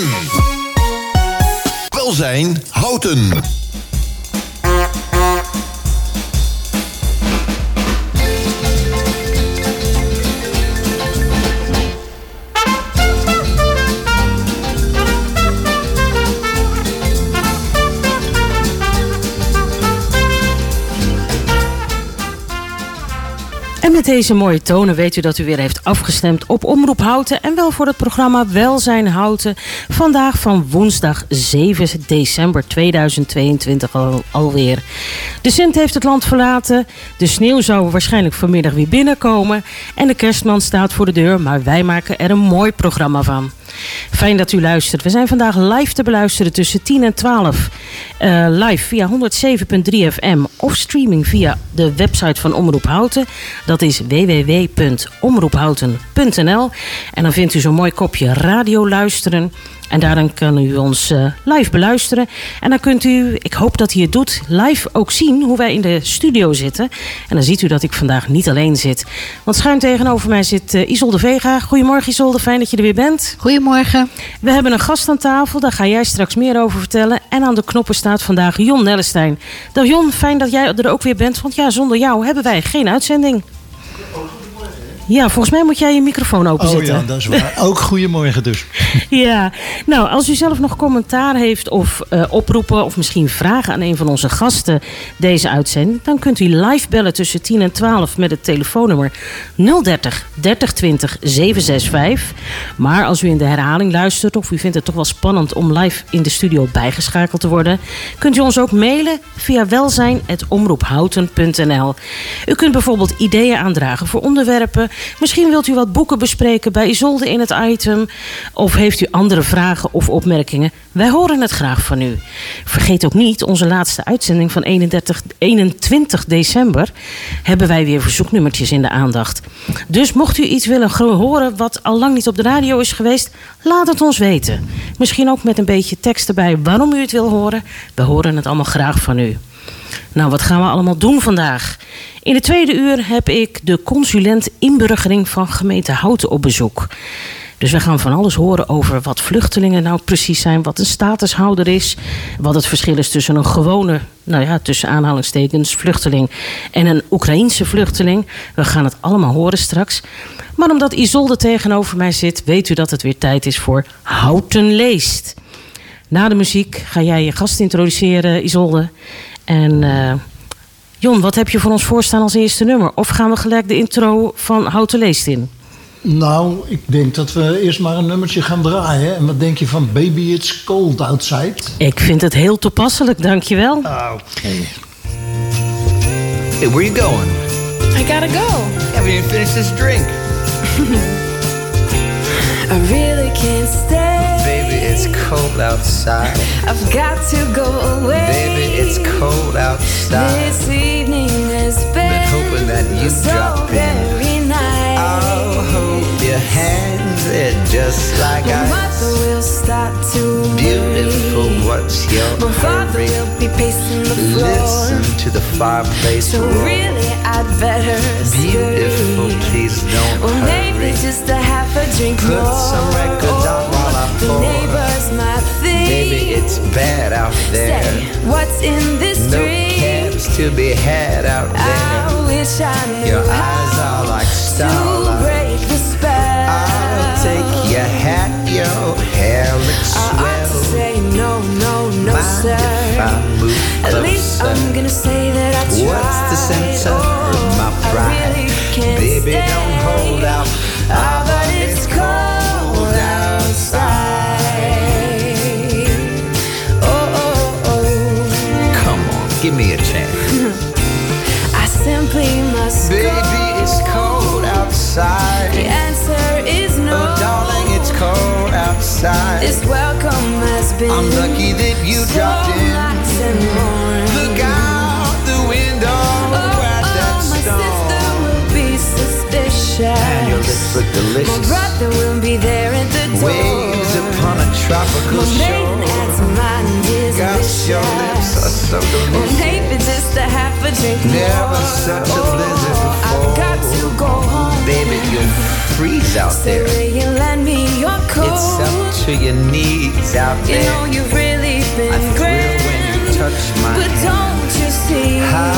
ZFM. Welzijn Houten. Deze mooie tonen weet u dat u weer heeft afgestemd op Omroep Houten. En wel voor het programma Welzijn Houten. Vandaag van woensdag 7 december 2022 al, alweer. De Sint heeft het land verlaten. De sneeuw zou waarschijnlijk vanmiddag weer binnenkomen. En de kerstman staat voor de deur. Maar wij maken er een mooi programma van. Fijn dat u luistert. We zijn vandaag live te beluisteren tussen 10 en 12. Uh, live via 107.3 FM of streaming via de website van Omroep Houten. Dat is www.omroephouten.nl. En dan vindt u zo'n mooi kopje radio luisteren. En daarin kan u ons uh, live beluisteren. En dan kunt u, ik hoop dat u het doet, live ook zien hoe wij in de studio zitten. En dan ziet u dat ik vandaag niet alleen zit. Want schuin tegenover mij zit uh, Isolde Vega. Goedemorgen Isolde, fijn dat je er weer bent. Goedemorgen. We hebben een gast aan tafel, daar ga jij straks meer over vertellen. En aan de knoppen staat vandaag Jon Nellestein. Dag Jon, fijn dat jij er ook weer bent. Want ja, zonder jou hebben wij geen uitzending. Ja, volgens mij moet jij je microfoon openzetten. Oh ja, dat is waar. Ook goedemorgen dus. ja, nou, als u zelf nog commentaar heeft of uh, oproepen... of misschien vragen aan een van onze gasten deze uitzending... dan kunt u live bellen tussen 10 en 12 met het telefoonnummer 030 3020 765. Maar als u in de herhaling luistert of u vindt het toch wel spannend... om live in de studio bijgeschakeld te worden... kunt u ons ook mailen via welzijn.omroephouten.nl. U kunt bijvoorbeeld ideeën aandragen voor onderwerpen... Misschien wilt u wat boeken bespreken bij Isolde in het item. Of heeft u andere vragen of opmerkingen? Wij horen het graag van u. Vergeet ook niet, onze laatste uitzending van 31, 21 december... hebben wij weer verzoeknummertjes in de aandacht. Dus mocht u iets willen horen wat al lang niet op de radio is geweest... laat het ons weten. Misschien ook met een beetje tekst erbij waarom u het wil horen. We horen het allemaal graag van u. Nou, wat gaan we allemaal doen vandaag? In de tweede uur heb ik de consulent inburgering van gemeente Houten op bezoek. Dus we gaan van alles horen over wat vluchtelingen nou precies zijn, wat een statushouder is, wat het verschil is tussen een gewone, nou ja, tussen aanhalingstekens, vluchteling en een Oekraïense vluchteling. We gaan het allemaal horen straks. Maar omdat Isolde tegenover mij zit, weet u dat het weer tijd is voor Houten Leest. Na de muziek ga jij je gast introduceren, Isolde. En uh, Jon, wat heb je voor ons voorstaan als eerste nummer? Of gaan we gelijk de intro van Houten Leest in? Nou, ik denk dat we eerst maar een nummertje gaan draaien. En wat denk je van Baby It's Cold Outside? Ik vind het heel toepasselijk, dankjewel. Oké. Okay. Hey, where you going? I gotta go. Haven't even finished this drink. I really can't stay. It's cold outside. I've got to go away. Baby, it's cold outside. This evening has been, Been hoping that you'd so drop in. nice. I'll hold your hands, they're just like My ice. mother will start to Beautiful, worry. what's your My father hurry? will be pacing the floor. Listen to the fireplace So roar. really, I'd better Beautiful, scurry. please don't Or maybe just a half a drink Put more. some records on while I pour. The neighbors might think. Baby, it's bad out there. Say, what's in this No drink? cabs to be had out there. I wish I knew Your eyes are like starlight. Your hat, your hair looks I ought to say no, no, no, Mind sir. if I move At least? I'm gonna say that I tried. What's the sense of Oh, my pride? really Baby, stay. don't hold out. Ah, but it's cold outside. Oh, oh, oh. Come on, give me a chance. I simply must Baby, go. it's cold outside. Outside. This welcome has been I'm lucky that you so dropped in. nice and warm. Look out the window Oh, at oh, that oh, my sister will be suspicious. And your lips look delicious. My brother will be there at the door. Waves upon a tropical My shore. Your lips are so delicious. maybe just a half a drink Never more. such a oh, blizzard I've before. got to go home. Baby, you'll freeze out So there. will you lend me your coat? It's up to your knees. It's out You there. know you've really I been thrill grand. when you touch my But hand. don't you see? How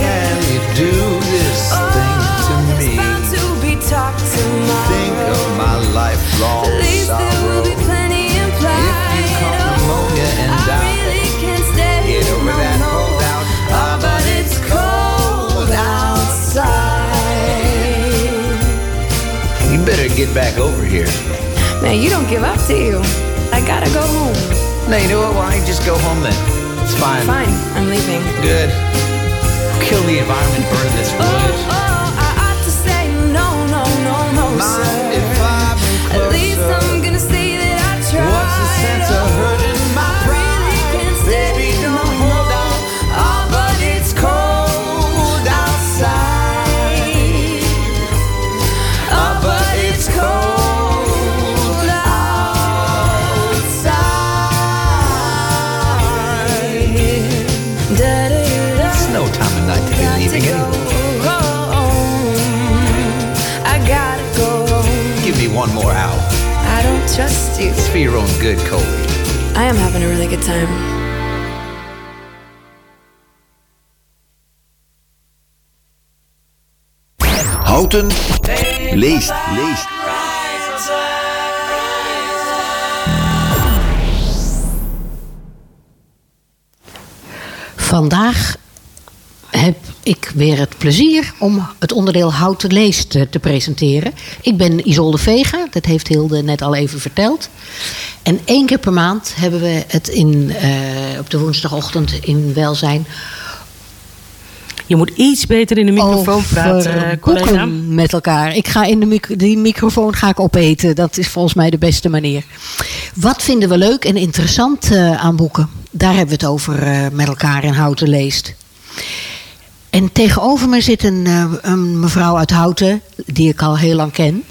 can you do this oh, thing to Oh, me? bound to be talk tomorrow. Think over here. Man, you don't give up, do you? I gotta go home. No, you know what? Why don't you just go home then? It's fine. Fine, I'm leaving. Good. Kill the environment, burn this Oh, wood. oh, I ought to say no, no, no, no, Mind Trust you. It's for your own good, Colby. I am having a really good time. Houten leest. leest. Vandaag ik weer het plezier om het onderdeel Houten Leest te presenteren. Ik ben Isolde Vega, dat heeft Hilde net al even verteld. En één keer per maand hebben we het in, eh, op de woensdagochtend in Welzijn Je moet iets beter in de microfoon over praten, eh, collega. met elkaar. Ik ga in de die microfoon ga ik opeten. Dat is volgens mij de beste manier. Wat vinden we leuk en interessant eh, aan boeken? Daar hebben we het over met elkaar in Houten leest. En tegenover me zit een, eh, een mevrouw uit Houten, die ik al heel lang ken.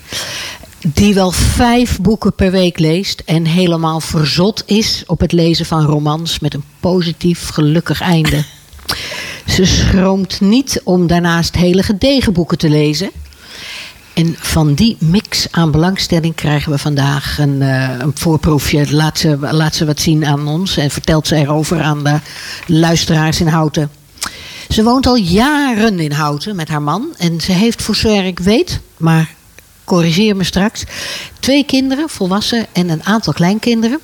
Die wel vijf boeken per week leest en helemaal verzot is op het lezen van romans met een positief, gelukkig einde. Ze schroomt niet om daarnaast hele gedegen boeken te lezen. En van die mix aan belangstelling krijgen we vandaag een, eh, een voorproefje. Laat ze, laat ze wat zien aan ons en vertelt ze erover aan de luisteraars in Houten. Ze woont al jaren in Houten met haar man. En ze heeft, voor zover ik weet, maar corrigeer me straks, twee kinderen, volwassen en een aantal kleinkinderen.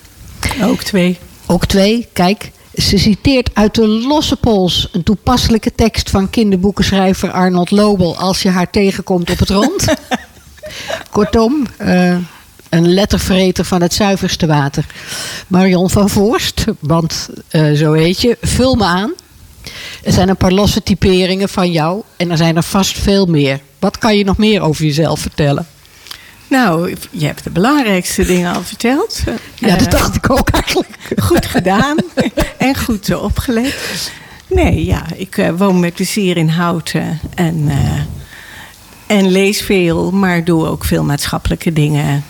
Ook twee. Ook twee, kijk. Ze citeert uit de losse pols een toepasselijke tekst van kinderboekenschrijver Arnold Lobel als je haar tegenkomt op het rond. Kortom, eh, een lettervreter van het zuiverste water. Marion van Voorst, want eh, zo heet je, vul me aan. Er zijn een paar losse typeringen van jou en er zijn er vast veel meer. Wat kan je nog meer over jezelf vertellen? Nou, je hebt de belangrijkste dingen al verteld. Ja, dat Eh, dacht ik ook eigenlijk. Goed gedaan en goed opgelet. Nee, ja, ik eh, woon met plezier in Houten en, eh, en lees veel, maar doe ook veel maatschappelijke dingen.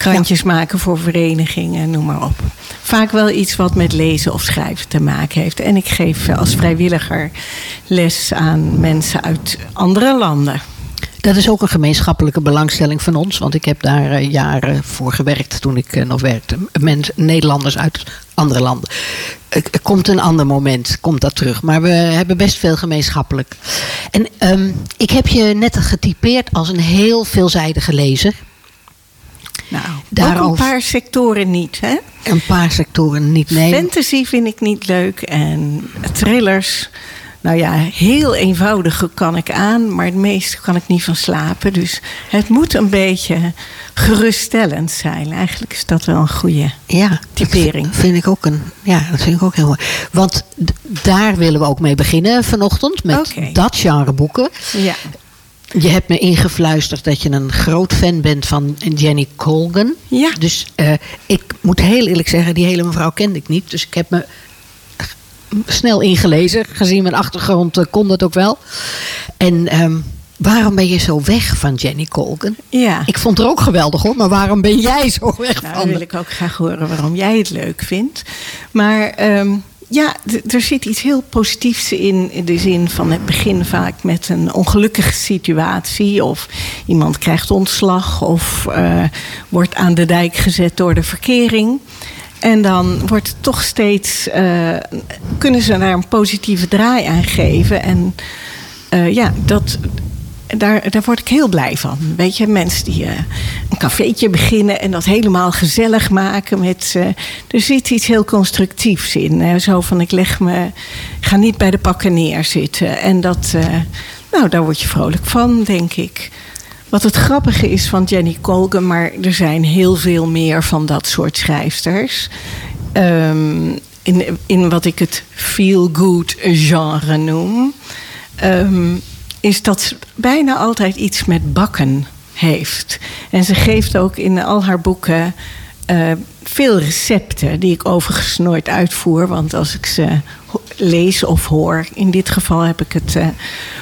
Krantjes maken voor verenigingen, noem maar op. Vaak wel iets wat met lezen of schrijven te maken heeft. En ik geef als vrijwilliger les aan mensen uit andere landen. Dat is ook een gemeenschappelijke belangstelling van ons. Want ik heb daar eh, jaren voor gewerkt toen ik eh, nog werkte. Mensen, Nederlanders uit andere landen. Er komt een ander moment, komt dat terug. Maar we hebben best veel gemeenschappelijk. En ehm, ik heb je net getypeerd als een heel veelzijdige lezer. Nou, ook Daarover- een paar sectoren niet, hè? Een paar sectoren niet. Nee, Fantasy vind ik niet leuk en thrillers. Nou ja, heel eenvoudige kan ik aan, maar het meeste kan ik niet van slapen. Dus het moet een beetje geruststellend zijn. Eigenlijk is dat wel een goede. Ja, Typering. Dat vind ik ook een. Ja, dat vind ik ook heel mooi. Want daar willen we ook mee beginnen vanochtend. Met dat genre boeken. Ja. Je hebt me ingefluisterd dat je een groot fan bent van Jenny Colgan. Ja. Dus eh, ik moet heel eerlijk zeggen, die hele mevrouw kende ik niet. Dus ik heb me snel ingelezen. Gezien mijn achtergrond eh, kon dat ook wel. En ehm, waarom ben je zo weg van Jenny Colgan? Ja. Ik vond haar ook geweldig hoor, maar waarom ben jij zo weg Nou, van dan wil ik ook graag horen waarom jij het leuk vindt. Maar ehm, ja, er zit iets heel positiefs in. In de zin van het begin vaak met een ongelukkige situatie. Of iemand krijgt ontslag. Of eh, wordt aan de dijk gezet door de verkering. En dan wordt het toch steeds. eh, kunnen ze daar een positieve draai aan geven. En eh, ja, dat. Daar, daar word ik heel blij van. Weet je, mensen die eh, een cafeetje beginnen en dat helemaal gezellig maken. Met, er zit iets heel constructiefs in. zo van: ik leg me. Ga niet bij de pakken neerzitten. En dat. eh, nou, daar word je vrolijk van, denk ik. Wat het grappige is van Jenny Colgan, maar er zijn heel veel meer van dat soort schrijfsters. Ehm, in, in wat ik het feel-good genre noem. ehm, is dat ze bijna altijd iets met bakken heeft. En ze geeft ook in al haar boeken eh, veel recepten, die ik overigens nooit uitvoer. Want als ik ze lees of hoor, in dit geval heb ik het eh,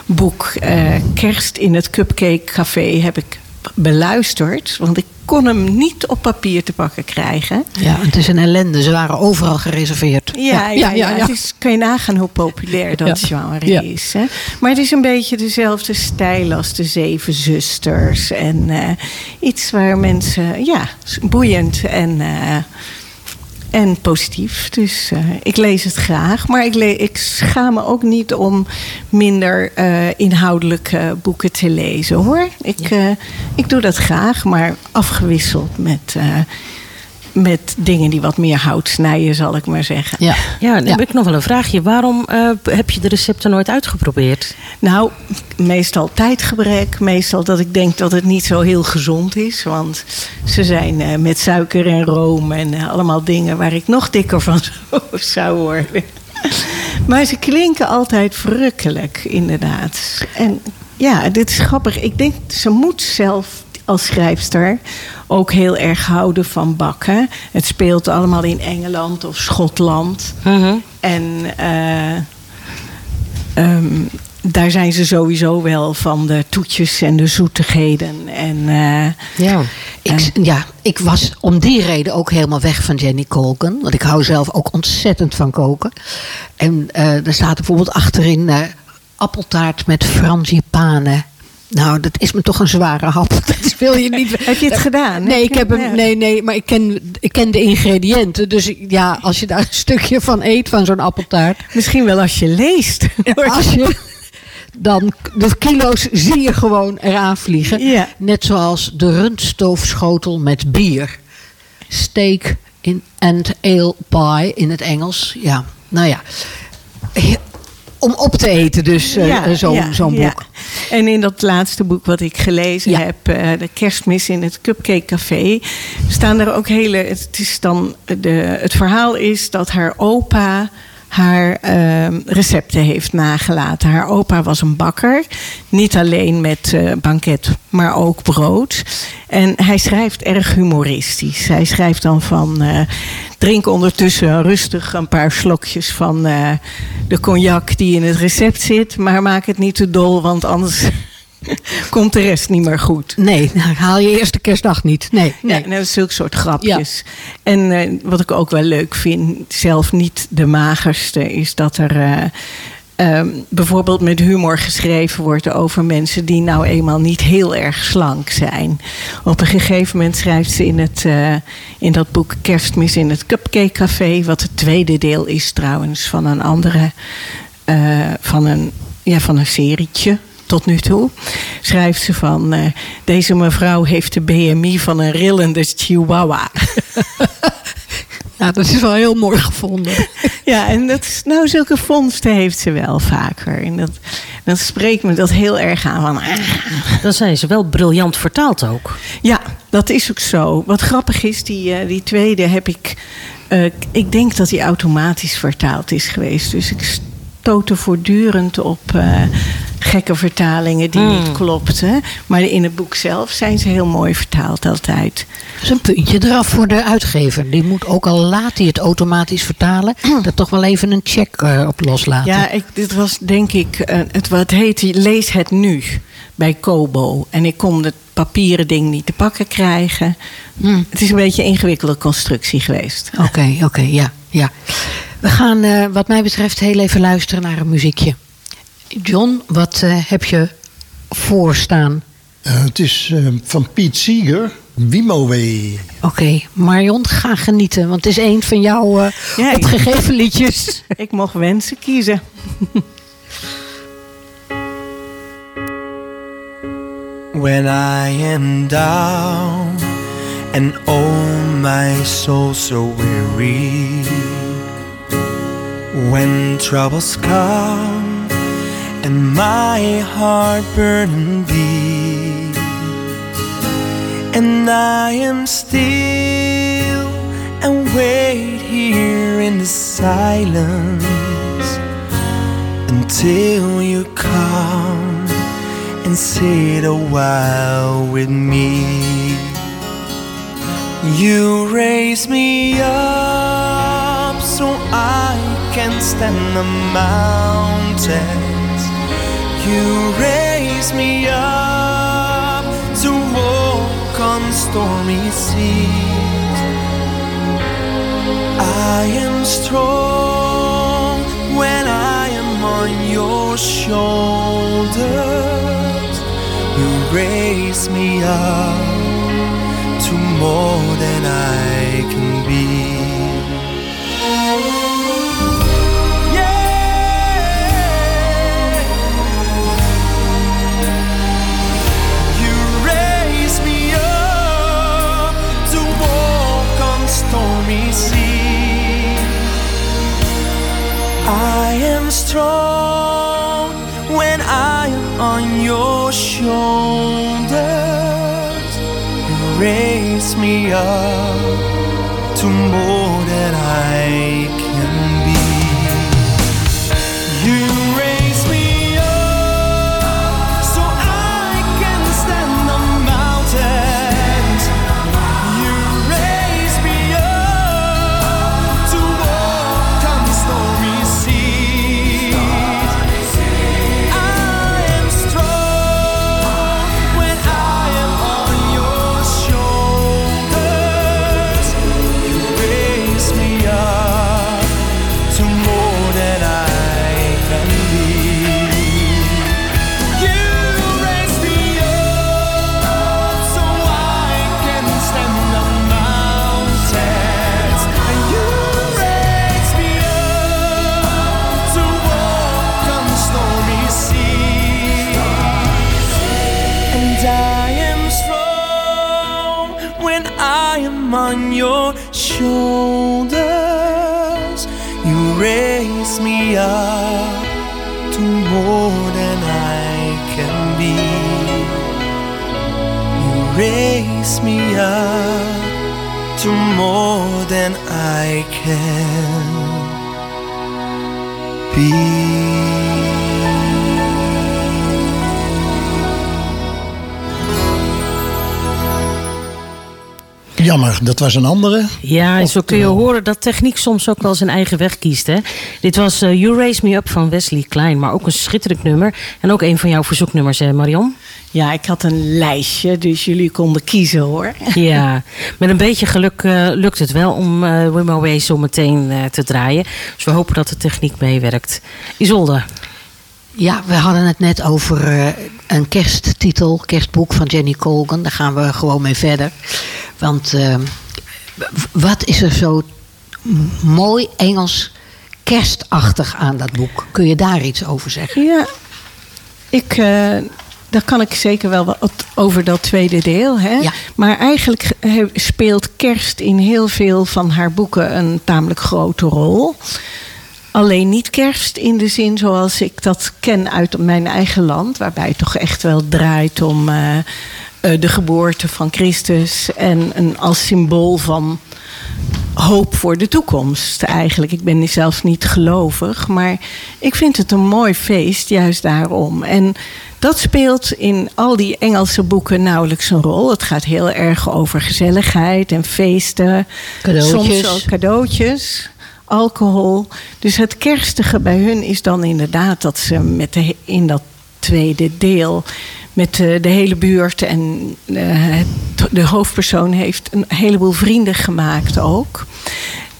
boek eh, Kerst in het Cupcake Café heb ik beluisterd. Want ik kon hem niet op papier te pakken krijgen. Ja, het is een ellende. Ze waren overal gereserveerd. Ja, ja, ja, Het is, kan je nagaan hoe populair dat Ja. genre Ja. is. Hè? Maar het is een beetje dezelfde stijl als de Zeven Zusters. En eh, iets waar mensen, ja, boeiend en, eh, en positief. Dus eh, ik lees het graag. Maar ik, le- ik schaam me ook niet om minder eh, inhoudelijke boeken te lezen hoor. Ik, eh, ik doe dat graag, maar afgewisseld met. Met dingen die wat meer hout snijden, zal ik maar zeggen. Ja. Ja, dan Ja. heb ik nog wel een vraagje. Waarom eh, heb je de recepten nooit uitgeprobeerd? Nou, meestal tijdgebrek. Meestal dat ik denk dat het niet zo heel gezond is. Want ze zijn eh, met suiker en room en eh, allemaal dingen waar ik nog dikker van zou- zou worden. Maar ze klinken altijd verrukkelijk, inderdaad. En ja, dit is grappig. Ik denk, ze moet zelf als schrijfster ook heel erg houden van bakken. Het speelt allemaal in Engeland of Schotland. En eh, ehm, daar zijn ze sowieso wel van de toetjes en de zoetigheden. En eh, Ja. Ik, ja, ik was om die reden ook helemaal weg van Jenny Colgan. Want ik hou zelf ook ontzettend van koken. En eh, er staat bijvoorbeeld achterin appeltaart met frangipanen. Nou, dat is me toch een zware hap. Dat wil je niet. Heb je het gedaan? Nee, ik heb hem, nee, nee, maar ik ken, ik ken de ingrediënten. Dus ja, als je daar een stukje van eet, van zo'n appeltaart. Misschien wel als je leest. Als je, dan de kilo's zie je gewoon eraan vliegen. Ja. Net zoals de rundstoofschotel met bier. Steak in and ale pie in het Engels. Ja, nou ja. Om op te eten dus, eh, zo'n ja, zo'n ja. boek. En in dat laatste boek wat ik gelezen heb, eh, de kerstmis in het Cupcake Café, staan er ook hele. Het, is dan de, het verhaal is dat haar opa haar ehm, recepten heeft nagelaten. Haar opa was een bakker, niet alleen met eh, banket, maar ook brood. En hij schrijft erg humoristisch. Hij schrijft dan van eh, drink ondertussen rustig een paar slokjes van eh, de cognac die in het recept zit, maar maak het niet te dol, want anders komt de rest niet meer goed. Nee, nou, haal je eerste kerstdag niet. Nee, nee. Ja, nou, zulke soort grapjes. En eh, wat ik ook wel leuk vind, zelf niet de magerste, is dat er eh, ehm, bijvoorbeeld met humor geschreven wordt over mensen die nou eenmaal niet heel erg slank zijn. Op een gegeven moment schrijft ze in, het, eh, in dat boek Kerstmis in het Cupcake Café, wat het tweede deel is trouwens van een andere, van een, ja, van een serietje tot nu toe. Schrijft ze van: eh, Deze mevrouw heeft de BMI van een rillende chihuahua. Ja, dat is wel heel mooi gevonden. ja, en dat is, nou, zulke vondsten heeft ze wel vaker. En dat, dat spreekt me dat heel erg aan. Van, ah. Dan zijn ze wel briljant vertaald ook. Ja, dat is ook zo. Wat grappig is, die, eh, die tweede heb ik. eh, ik denk dat die automatisch vertaald is geweest. Dus ik stootte voortdurend op eh, gekke vertalingen die niet klopten. Maar in het boek zelf zijn ze heel mooi vertaald altijd. Dat is een puntje eraf voor de uitgever. Die moet ook al laat hij het automatisch vertalen, er toch wel even een check eh, op loslaten. Ja, ik, dit was denk ik, eh, het, wat heet, lees het nu bij Kobo. En ik kon het papieren ding niet te pakken krijgen. Hmm. Het is een beetje een ingewikkelde constructie geweest. Oké, oké, ja, ja. We gaan, eh, wat mij betreft, heel even luisteren naar een muziekje. John, wat eh, heb je voorstaan? Eh, het is eh, van Piet Seeger. Wimowe. Oké, Marion, ga genieten. Want het is een van jouw eh, Ja, ik- opgegeven liedjes. Ik mocht wensen kiezen. When I am down and oh my soul so weary When troubles come and my heart burden be And I am still and wait here in the silence Until you come and sit a while with me. You raise me up so I can stand the mountains. You raise me up to walk on stormy seas. I am strong when I am on your shoulders. You raise me up to more than I can I am strong when I am on your shoulders. You raise me up to more than I raise me up to more than I can Jammer, dat was een andere. Ja, en zo kun je horen dat techniek soms ook wel zijn eigen weg kiest. Hè? Dit was eh, You Raise Me Up van Wesley Klein. Maar ook een schitterend nummer. En ook een van jouw verzoeknummers, hè, Marion? Ja, ik had een lijstje, dus jullie konden kiezen hoor. Ja, met een beetje geluk eh, lukt het wel om uh, Wim Away zo meteen eh, te draaien. Dus we hopen dat de techniek meewerkt. Isolde. Ja, we hadden het net over eh, een kersttitel, kerstboek van Jenny Colgan. Daar gaan we gewoon mee verder. Want eh, w- wat is er zo mooi Engels kerstachtig aan dat boek? Kun je daar iets over zeggen? Ja, ik, eh, daar kan ik zeker wel wat over dat tweede deel. Hè? Ja. Maar eigenlijk speelt kerst in heel veel van haar boeken een tamelijk grote rol. Alleen niet kerst in de zin zoals ik dat ken uit mijn eigen land, waarbij het toch echt wel draait om eh, eh, de geboorte van Christus en een, als symbool van hoop voor de toekomst eigenlijk. Ik ben zelf niet gelovig, maar ik vind het een mooi feest, juist daarom. En dat speelt in al die Engelse boeken nauwelijks een rol. Het gaat heel erg over gezelligheid en feesten. Cadeautjes. Soms ook cadeautjes, alcohol. Dus het kerstige bij hun is dan inderdaad dat ze met de, in dat tweede deel met de hele buurt en eh, de hoofdpersoon heeft een heleboel vrienden gemaakt ook.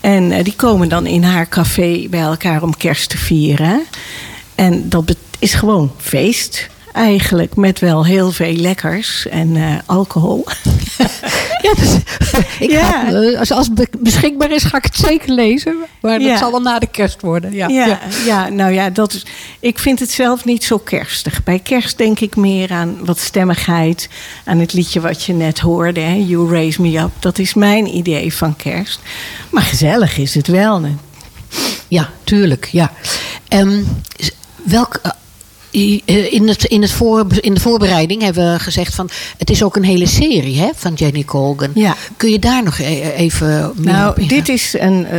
En eh, die komen dan in haar café bij elkaar om kerst te vieren. En dat is gewoon feest. Eigenlijk met wel heel veel lekkers en eh, alcohol. Ja, dus, ik Ja. Ga, als, als het be- beschikbaar is, ga ik het zeker lezen. Maar dat Ja. zal wel na de kerst worden. Ja. Ja, ja. nou ja, dat is, ik vind het zelf niet zo kerstig. Bij kerst denk ik meer aan wat stemmigheid. Aan het liedje wat je net hoorde, hè, You Raise Me Up. Dat is mijn idee van kerst. Maar gezellig is het wel. hè. Ja, tuurlijk. Ja. S- welk, in, het, in, het voor, in de voorbereiding hebben we gezegd van... het is ook een hele serie hè, van Jenny Colgan. Ja. Kun je daar nog e- even meer op Nou, dit is een, eh,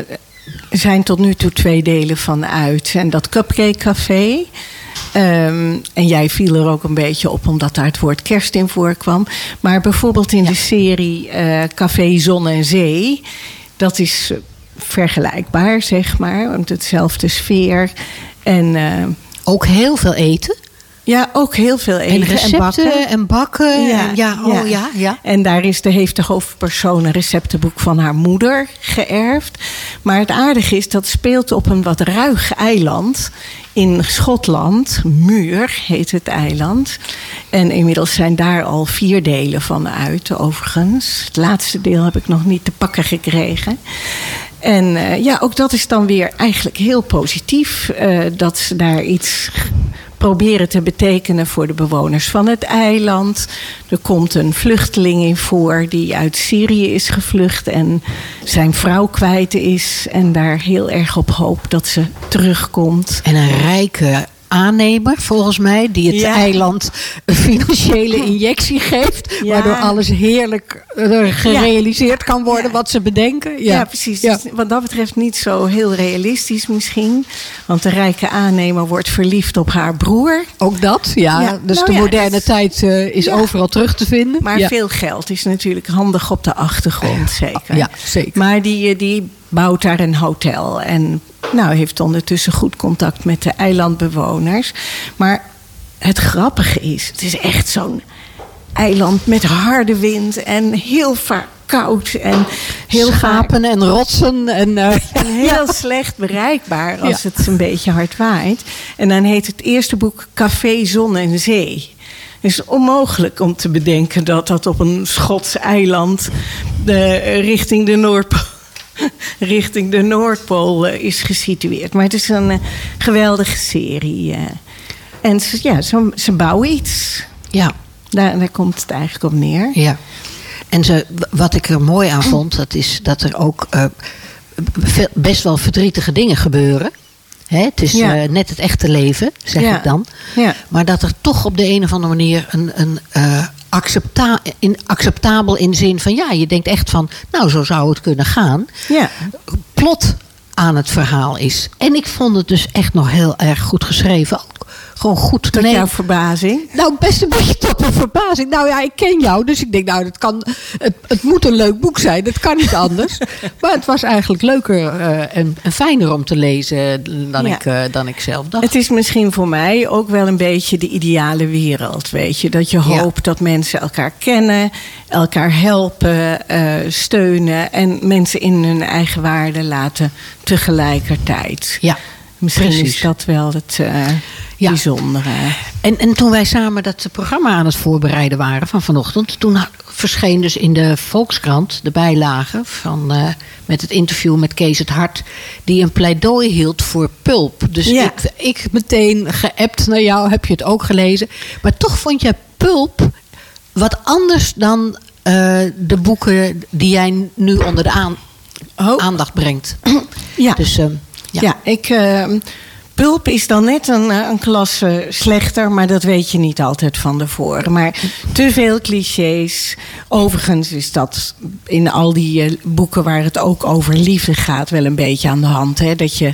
er zijn tot nu toe twee delen van uit. En dat Cupcake Café. ehm, en jij viel er ook een beetje op omdat daar het woord kerst in voorkwam. Maar bijvoorbeeld in de serie eh, Café Zon en Zee. Dat is eh, vergelijkbaar, zeg maar. Want hetzelfde sfeer. En eh, Ook heel veel eten. ja, ook heel veel eten En recepten bakken. en bakken. Ja, ja, oh, ja. ja, En daar is de, heeft de hoofdpersoon een receptenboek van haar moeder geërfd. Maar het aardige is, dat speelt op een wat ruig eiland in Schotland. Muur heet het eiland. En inmiddels zijn daar al vier delen van uit, overigens. Het laatste deel heb ik nog niet te pakken gekregen. En eh, ja, ook dat is dan weer eigenlijk heel positief. eh, dat ze daar iets proberen te betekenen voor de bewoners van het eiland. Er komt een vluchteling in voor die uit Syrië is gevlucht en zijn vrouw kwijt is. En daar heel erg op hoopt dat ze terugkomt. En een rijke aannemer, volgens mij, die het Ja. eiland een financiële injectie geeft. Ja. Waardoor alles heerlijk eh, gerealiseerd kan worden wat ze bedenken. Ja, precies. Dus wat dat betreft niet zo heel realistisch misschien. Want de rijke aannemer wordt verliefd op haar broer. Ook dat, ja. Dus nou de moderne tijd eh, is overal terug te vinden. Maar veel geld is natuurlijk handig op de achtergrond, zeker. Ja, zeker. Maar die, eh, die bouwt daar een hotel. En nou, heeft ondertussen goed contact met de eilandbewoners. Maar het grappige is, het is echt zo'n eiland met harde wind en heel vaak koud en heel vaak Schapen en rotsen. En, eh, en heel slecht bereikbaar als Ja. het een beetje hard waait. En dan heet het eerste boek Café Zon en Zee. Het is onmogelijk om te bedenken dat dat op een Schots eiland de, richting, de Noordpool, richting de Noordpool eh, is gesitueerd. Maar het is een eh, geweldige serie. eh. En ze, ja, ze, ze bouwen iets. ja, Daar, daar komt het eigenlijk op neer. ja. En ze, wat ik er mooi aan vond, dat is dat er ook best wel verdrietige dingen gebeuren. Hè, het is Ja. net het echte leven, zeg Ja. ik dan. Ja. Maar dat er toch op de een of andere manier een, een accepta in, acceptabel in de zin van ja, je denkt echt van, nou zo zou het kunnen gaan. Ja. Plot aan het verhaal is. En ik vond het dus echt nog heel erg goed geschreven. Gewoon goed. Tot Nee, jouw verbazing. nou, best een beetje tot mijn verbazing. Nou ja, ik ken jou, dus ik denk, nou, dat kan, het, het moet een leuk boek zijn. Dat kan niet anders. maar het was eigenlijk leuker eh, en, en fijner om te lezen dan, Ja. ik, eh, dan ik zelf dacht. Het is misschien voor mij ook wel een beetje de ideale wereld, weet je. Dat je Ja. hoopt dat mensen elkaar kennen, elkaar helpen, eh, steunen... en mensen in hun eigen waarde laten tegelijkertijd. Ja, Misschien precies. is dat wel het Ja. bijzondere. En, en toen wij samen dat programma aan het voorbereiden waren van vanochtend, toen verscheen dus in de Volkskrant de bijlage van, eh, met het interview met Kees het Hart, die een pleidooi hield voor pulp. Dus Ja. ik, ik meteen geappt naar jou, heb je het ook gelezen. Maar toch vond jij pulp wat anders dan eh, de boeken die jij nu onder de aan- Oh. aandacht brengt. Ja. Dus ehm, ja. Ja, ik. eh, Pulp is dan net een, eh, een klasse slechter, maar dat weet je niet altijd van tevoren. Maar te veel clichés. Overigens is dat in al die eh, boeken waar het ook over liefde gaat wel een beetje aan de hand. Hè? Dat je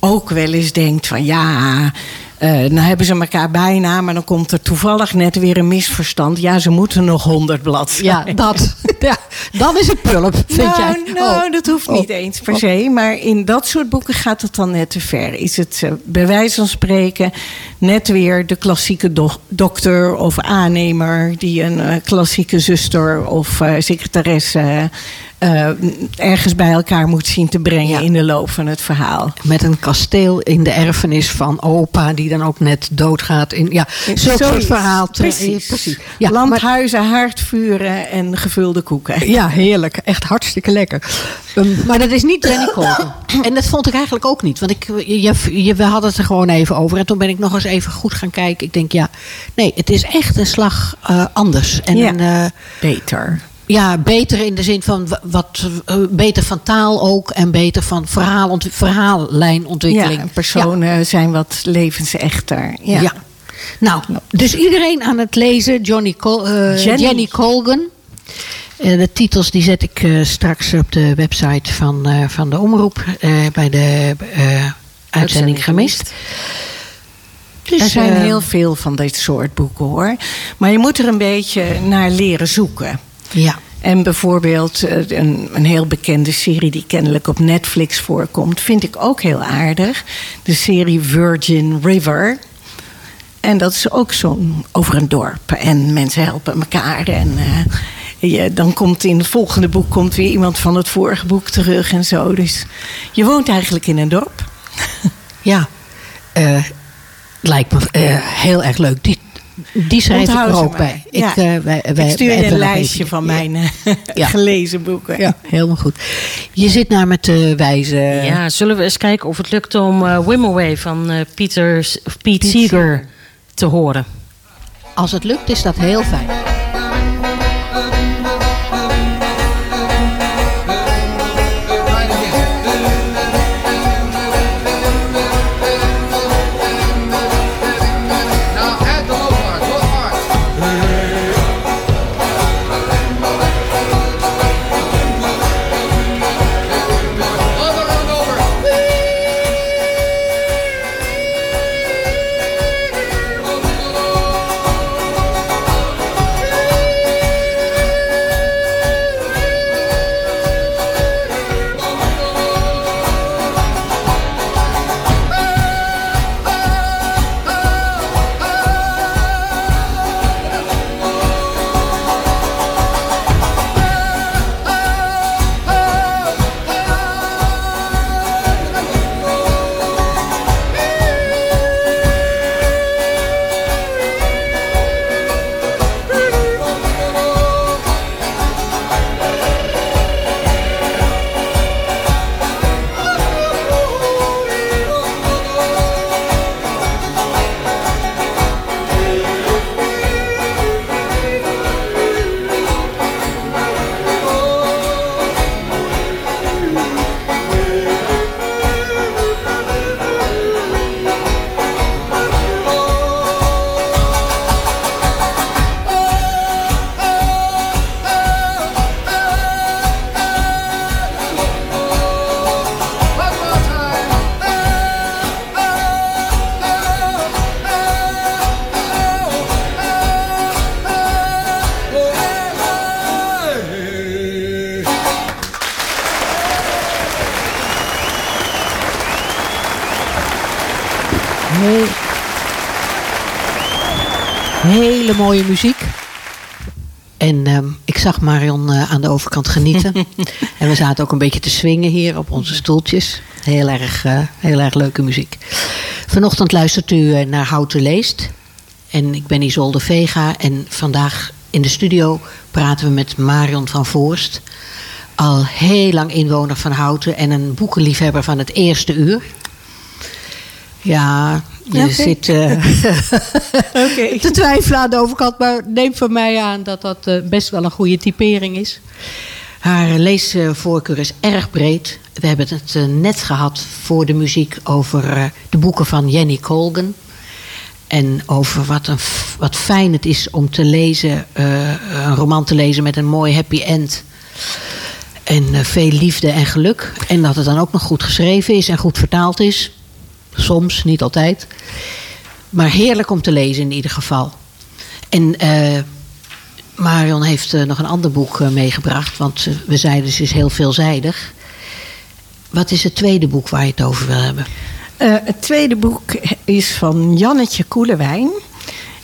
ook wel eens denkt van ja, eh nou hebben ze elkaar bijna, maar dan komt er toevallig net weer een misverstand. Ja, ze moeten nog honderd bladzijden. ja, dat. ja, dan is het pulp, vind nou, jij? Nou, Oh. dat hoeft Oh. niet eens per se. Maar in dat soort boeken gaat het dan net te ver. Is het eh, bij wijze van spreken net weer de klassieke do- dokter of aannemer... die een eh, klassieke zuster of eh, secretaresse eh, ergens bij elkaar moet zien te brengen Ja. in de loop van het verhaal. Met een kasteel in de erfenis van opa, die dan ook net doodgaat. In, ja, zo'n soort verhaal. te- Precies. eh, precies. Ja, maar- Landhuizen, haardvuren en gevulde koeken. Ja, heerlijk. Echt hartstikke lekker. Ehm, maar dat is niet Colton. En dat vond ik eigenlijk ook niet. Want ik, je, je- we hadden het er gewoon even over. En toen ben ik nog eens even goed gaan kijken. Ik denk, ja, nee, het is echt een slag eh, anders. En Ja. een, eh, Beter. Ja, beter in de zin van wa- wat eh, beter van taal ook. En beter van verhaalont verhaallijnontwikkeling. Ja, personen zijn wat levensechter. Ja. Ja. Nou, dus iedereen aan het lezen. Johnny Col- eh, Jenny. Jenny. Colgan. Eh, de titels die zet ik straks op de website van, van de omroep. bij de uitzending gemist. Dus, er zijn eh, heel veel van dit soort boeken hoor. Maar je moet er een beetje naar leren zoeken. Ja. En bijvoorbeeld eh, een, een heel bekende serie die kennelijk op Netflix voorkomt, vind ik ook heel aardig. De serie Virgin River. En dat is ook zo'n over een dorp. En mensen helpen elkaar. En eh, je, dan komt in het volgende boek komt weer iemand van het vorige boek terug en zo. Dus je woont eigenlijk in een dorp. Ja. Eh, lijkt me heel erg leuk. Die, die schrijf ik Onthoud er ook bij. Ja. Ik, eh, wij, wij, ik stuur je een lijstje even- van Ja. mijn eh, Ja. gelezen boeken. Ja, helemaal goed. Je zit naar met de wijze. Ja, zullen we eens kijken of het lukt om eh Wim Away van eh Peter, Pete Seeger te horen. Als het lukt, is dat heel fijn. Hele mooie muziek. En ehm, ik zag Marion eh, aan de overkant genieten. en we zaten ook een beetje te swingen hier op onze stoeltjes. Heel erg, eh, heel erg leuke muziek. Vanochtend luistert u eh, naar Houten Leest. En ik ben Isolde Vega. En vandaag in de studio praten we met Marion van Voorst. Al heel lang inwoner van Houten en een boekenliefhebber van het eerste uur. Ja, je zit eh, te twijfelen aan de overkant. Maar neem van mij aan dat dat eh, best wel een goede typering is. Haar leesvoorkeur is erg breed. We hebben het eh, net gehad voor de muziek over eh, de boeken van Jenny Colgan. En over wat, een, wat fijn het is om te lezen, eh, een roman te lezen met een mooi happy end. En eh, veel liefde en geluk. En dat het dan ook nog goed geschreven is en goed vertaald is. Soms, niet altijd. Maar heerlijk om te lezen in ieder geval. En eh, Marion heeft eh, nog een ander boek eh, meegebracht. Want we zeiden ze is heel veelzijdig. Wat is het tweede boek waar je het over wil hebben? Het tweede boek is van Jannetje Koelewijn.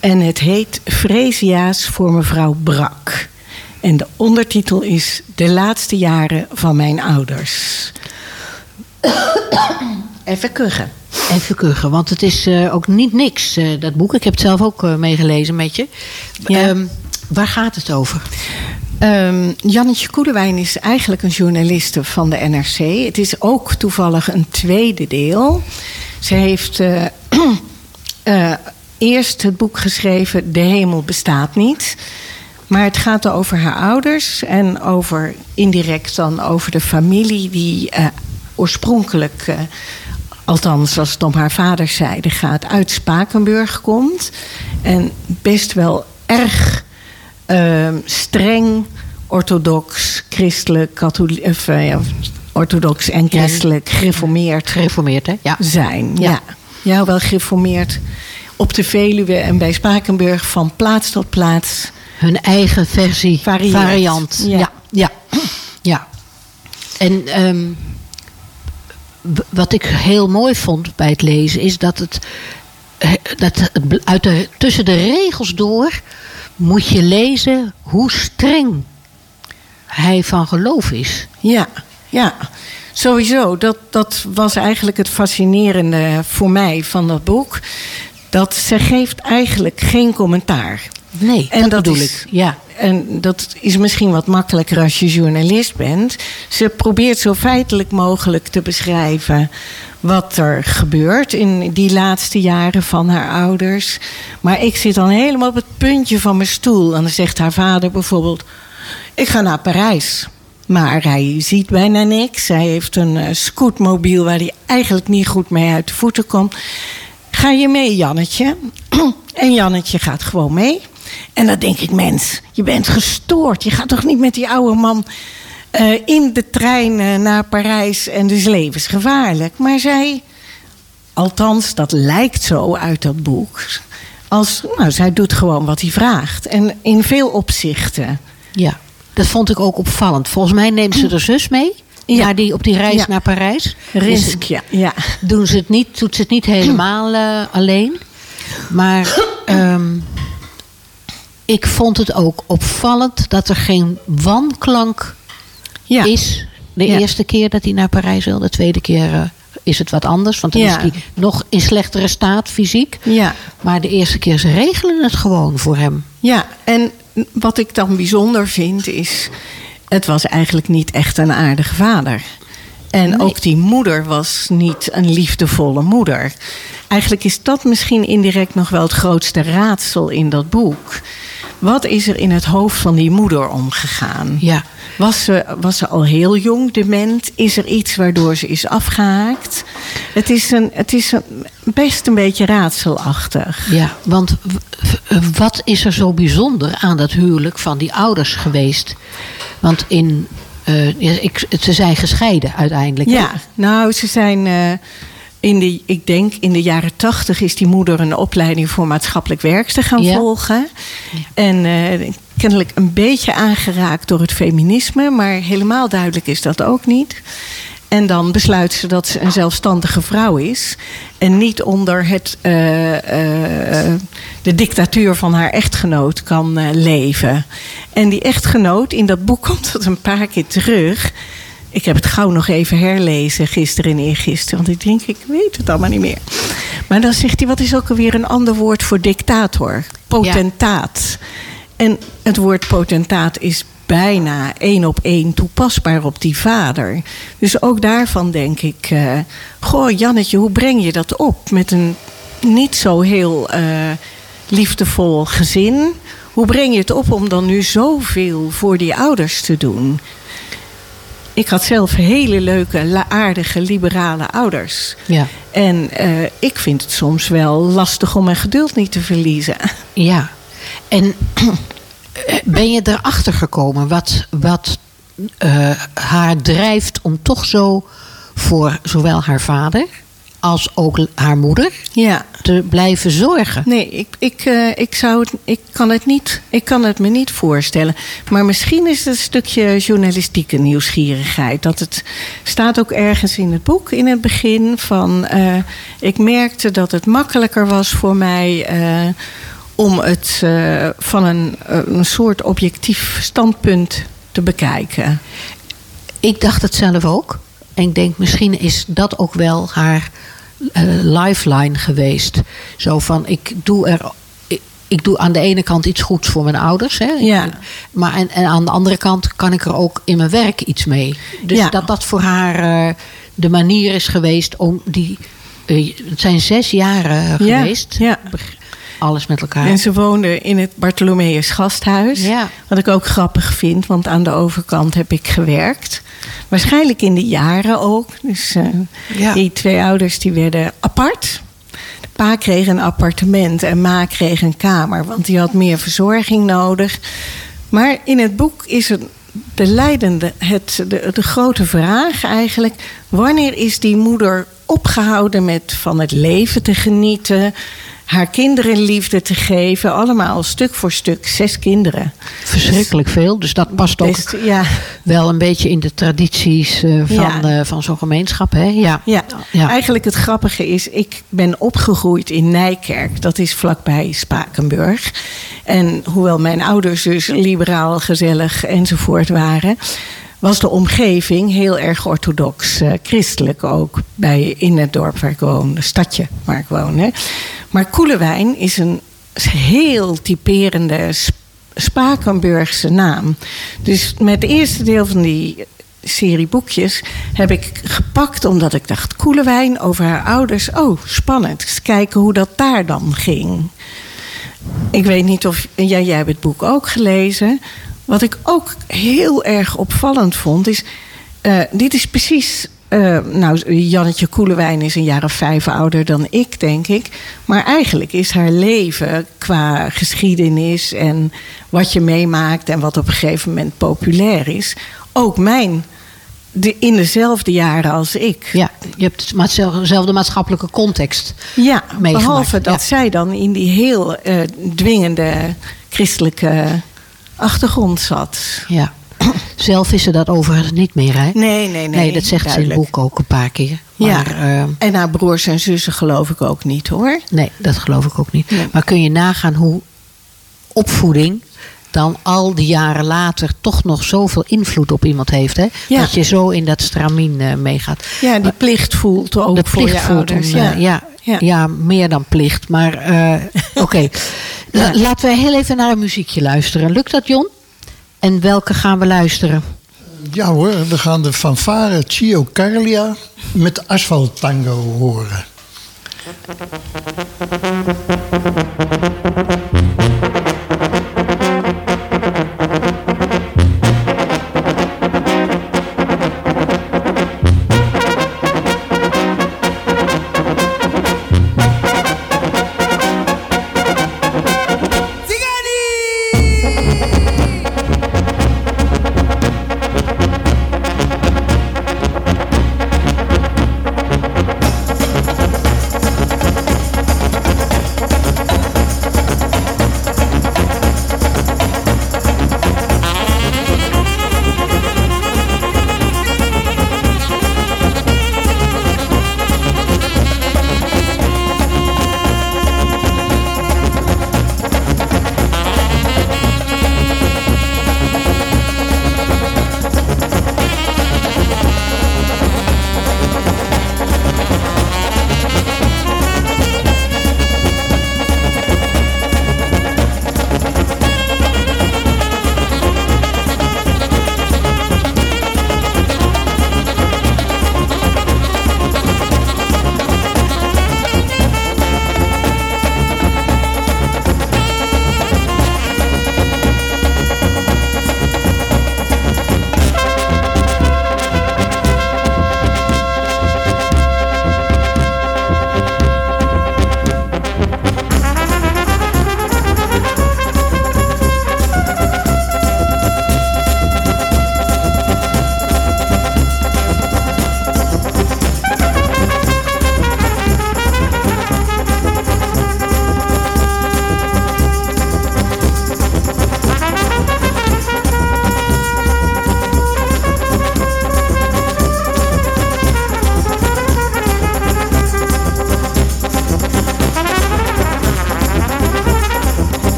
En het heet Fresia's voor mevrouw Brak. En de ondertitel is De laatste jaren van mijn ouders. Even kuchen. Even kuchen, want het is eh, ook niet niks, eh, dat boek. Ik heb het zelf ook eh, meegelezen met je. Ja. Ehm, waar gaat het over? Ehm, Jannetje Koelewijn is eigenlijk een journaliste van de NRC. Het is ook toevallig een tweede deel. Ze heeft eh, eh, eerst het boek geschreven De hemel bestaat niet. Maar het gaat over haar ouders en over indirect dan over de familie die eh, oorspronkelijk, eh, althans als het om haar vaderszijde gaat, uit Spakenburg komt. En best wel erg ehm, streng, orthodox, christelijk, katholiek, of, eh, ja, orthodox en christelijk, gereformeerd Gereformeerd, hè? Ja. zijn. Ja. Ja. ja, wel gereformeerd op de Veluwe en bij Spakenburg van plaats tot plaats. Hun eigen versie, variant. Ja. Ja, ja. ja. En ehm, wat ik heel mooi vond bij het lezen is dat het, dat het uit de, tussen de regels door moet je lezen hoe streng hij van geloof is. Ja, ja. Sowieso, dat, dat was eigenlijk het fascinerende voor mij van dat boek. Dat ze geeft eigenlijk geen commentaar. Nee, En dat, dat bedoel is- ik. Ja. En dat is misschien wat makkelijker als je journalist bent. Ze probeert zo feitelijk mogelijk te beschrijven wat er gebeurt in die laatste jaren van haar ouders. Maar ik zit dan helemaal op het puntje van mijn stoel. En dan zegt haar vader bijvoorbeeld: Ik ga naar Parijs. Maar hij ziet bijna niks. Hij heeft een eh, scootmobiel waar hij eigenlijk niet goed mee uit de voeten komt. Ga je mee, Jannetje? En Jannetje gaat gewoon mee. En dan denk ik, mens, je bent gestoord. Je gaat toch niet met die oude man eh, in de trein eh, naar Parijs en dus levensgevaarlijk. Maar zij, althans, dat lijkt zo uit dat boek. Als, nou, zij doet gewoon wat hij vraagt. En in veel opzichten. Ja, dat vond ik ook opvallend. Volgens mij neemt ze de zus mee. Ja. Naar die, op die reis Ja. naar Parijs. Risk, ja. ja. doen ze het niet, doet ze het niet helemaal eh, alleen. Maar ehm, ik vond het ook opvallend dat er geen wanklank Ja. is. De Ja. eerste keer dat hij naar Parijs wil. De tweede keer eh, is het wat anders. Want dan Ja. is hij nog in slechtere staat fysiek. Ja. Maar de eerste keer, ze regelen het gewoon voor hem. Ja, en wat ik dan bijzonder vind is... het was eigenlijk niet echt een aardige vader. En ook die moeder was niet een liefdevolle moeder. Eigenlijk is dat misschien indirect nog wel het grootste raadsel in dat boek. Wat is er in het hoofd van die moeder omgegaan? Ja. Was ze, was ze al heel jong dement? Is er iets waardoor ze is afgehaakt? Het is, een, het is een, best een beetje raadselachtig. Ja, want wat is er zo bijzonder aan dat huwelijk van die ouders geweest? Want in, ja, ik, ze zijn gescheiden uiteindelijk. Ja, nou, ze zijn. eh, in de, ik denk in de jaren tachtig is die moeder een opleiding voor maatschappelijk werkster gaan Ja. volgen. En eh, kennelijk een beetje aangeraakt door het feminisme, maar helemaal duidelijk is dat ook niet. En dan besluit ze dat ze een zelfstandige vrouw is. En niet onder het, eh, eh, de dictatuur van haar echtgenoot kan leven. En die echtgenoot, in dat boek komt dat een paar keer terug. Ik heb het gauw nog even herlezen, gisteren en eergisteren. Want ik denk, ik weet het allemaal niet meer. Maar dan zegt hij, wat is ook alweer een ander woord voor dictator? Potentaat. En het woord potentaat is bijna één op één toepasbaar op die vader. Dus ook daarvan denk ik... eh, goh, Jannetje, hoe breng je dat op? Met een niet zo heel eh, liefdevol gezin. Hoe breng je het op om dan nu zoveel voor die ouders te doen? Ik had zelf hele leuke, aardige, liberale ouders. Ja. En eh, ik vind het soms wel lastig om mijn geduld niet te verliezen. Ja. En ben je erachter gekomen wat, wat eh, haar drijft om toch zo voor zowel haar vader als ook haar moeder Ja. te blijven zorgen? Nee, ik, ik, eh, ik, zou het, ik, kan het niet, ik kan het me niet voorstellen. Maar misschien is het een stukje journalistieke nieuwsgierigheid. Dat het staat ook ergens in het boek in het begin van. eh, ik merkte dat het makkelijker was voor mij. eh, om het van een, een soort objectief standpunt te bekijken. Ik dacht het zelf ook. En ik denk, misschien is dat ook wel haar lifeline geweest. Zo van, ik doe er... ik- doe aan de ene kant iets goeds voor mijn ouders. Hè? Ja. Maar en, en aan de andere kant kan ik er ook in mijn werk iets mee. Dus Ja. dat dat voor haar eh, de manier is geweest om die... eh, het zijn zes jaren Ja, geweest. ja. Alles met elkaar. En ze woonde in het Bartholomeus Gasthuis. Wat ik ook grappig vind, want aan de overkant heb ik gewerkt. Waarschijnlijk in de jaren ook. Dus eh, Ja. die twee ouders die werden apart. Pa kreeg een appartement en ma kreeg een kamer, want die had meer verzorging nodig. Maar in het boek is het de leidende, het, de, de grote vraag eigenlijk: wanneer is die moeder opgehouden met van het leven te genieten, haar kinderen liefde te geven, allemaal stuk voor stuk, zes kinderen. Verschrikkelijk veel. Dus dat past ook Best, ja, wel een beetje in de tradities eh, van, Ja. eh, van zo'n gemeenschap. Hè? Ja. Ja. Ja. eigenlijk het grappige is, ik ben opgegroeid in Nijkerk. Dat is vlakbij Spakenburg. En hoewel mijn ouders dus liberaal, gezellig enzovoort waren... was de omgeving heel erg orthodox, eh, christelijk ook. Bij, in het dorp waar ik woon, het stadje waar ik woon. Hè. Maar Koelewijn is een heel typerende Sp- Spakenburgse naam. Dus met het eerste deel van die serie boekjes heb ik gepakt omdat ik dacht: Koelewijn over haar ouders. Oh, spannend. Eens kijken hoe dat daar dan ging. Ik weet niet of jij hebt het boek ook gelezen. Wat ik ook heel erg opvallend vond is. eh, dit is precies. eh, nou, Jannetje Koelewijn is een jaar of vijf ouder dan ik, denk ik. Maar eigenlijk is haar leven qua geschiedenis en wat je meemaakt en wat op een gegeven moment populair is, ook mijn. De, in dezelfde jaren als ik. Ja, je hebt dezelfde maatschappelijke context. Ja, meegemaakt. behalve dat Ja. zij dan in die heel eh, dwingende christelijke achtergrond zat. Ja. Zelf is ze dat overigens niet meer, hè? Nee, nee, nee. Nee, dat zegt ze in het boek ook een paar keer. Ja. Maar eh, En haar broers en zussen geloof ik ook niet hoor. nee, dat geloof ik ook niet. Nee. Maar kun je nagaan hoe opvoeding dan al die jaren later toch nog zoveel invloed op iemand heeft, hè? Ja. Dat je zo in dat stramien eh, meegaat. Ja, die plicht voelt ook de voor plicht je voelt ouders. om, eh, ja. Ja. Ja. meer dan plicht. Maar eh, oké. La- Laten we heel even naar een muziekje luisteren. Lukt dat, Jon? En welke gaan we luisteren? Ja hoor, we gaan de fanfare Chio Carlia met Asphalt Tango horen.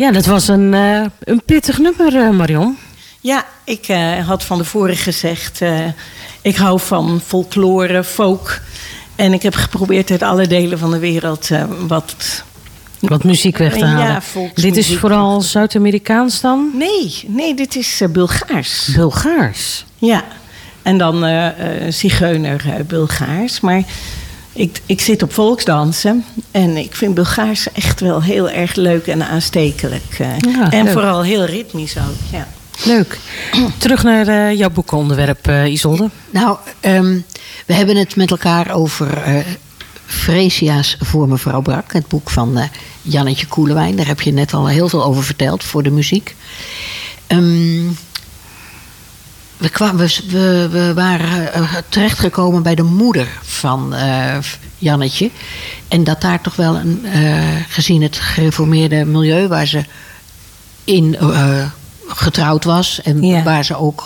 Ja, dat was een, eh, een pittig nummer, eh, Marion. Ja, ik eh, had van tevoren gezegd... ik hou van folklore, folk. En ik heb geprobeerd uit alle delen van de wereld wat... Wat muziek weg te halen. Dit is vooral Zuid-Amerikaans dan? Nee, nee, dit is Bulgaars. Bulgaars. Ja, en dan zigeuner Bulgaars. Maar ik, ik zit op volksdansen en ik vind Bulgaars echt wel heel erg leuk en aanstekelijk. eh. Ja, en leuk. vooral heel ritmisch ook, ja. Leuk. Terug naar eh, jouw boekonderwerp, eh Isolde. Nou, ehm, we hebben het met elkaar over eh Fresia's voor mevrouw Brak. Het boek van eh, Jannetje Koelewijn. Daar heb je net al heel veel over verteld voor de muziek. Ehm, we, kwamen, we, we, waren eh, terechtgekomen bij de moeder van eh, Jannetje. En dat daar toch wel, een, eh, gezien het gereformeerde milieu waar ze in getrouwd was. En Ja. waar ze ook,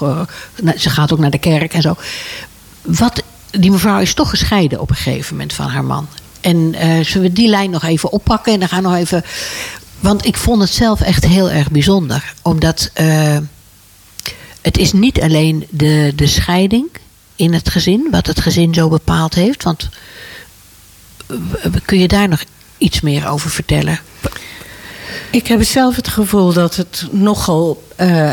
ze gaat ook naar de kerk en zo. Wat, die mevrouw is toch gescheiden op een gegeven moment van haar man. En zullen we die lijn nog even oppakken en dan gaan we nog even. Want ik vond het zelf echt heel erg bijzonder. Omdat het is niet alleen de, de scheiding in het gezin, wat het gezin zo bepaald heeft. Want eh, kun je daar nog iets meer over vertellen? Ik heb zelf het gevoel dat het nogal. eh,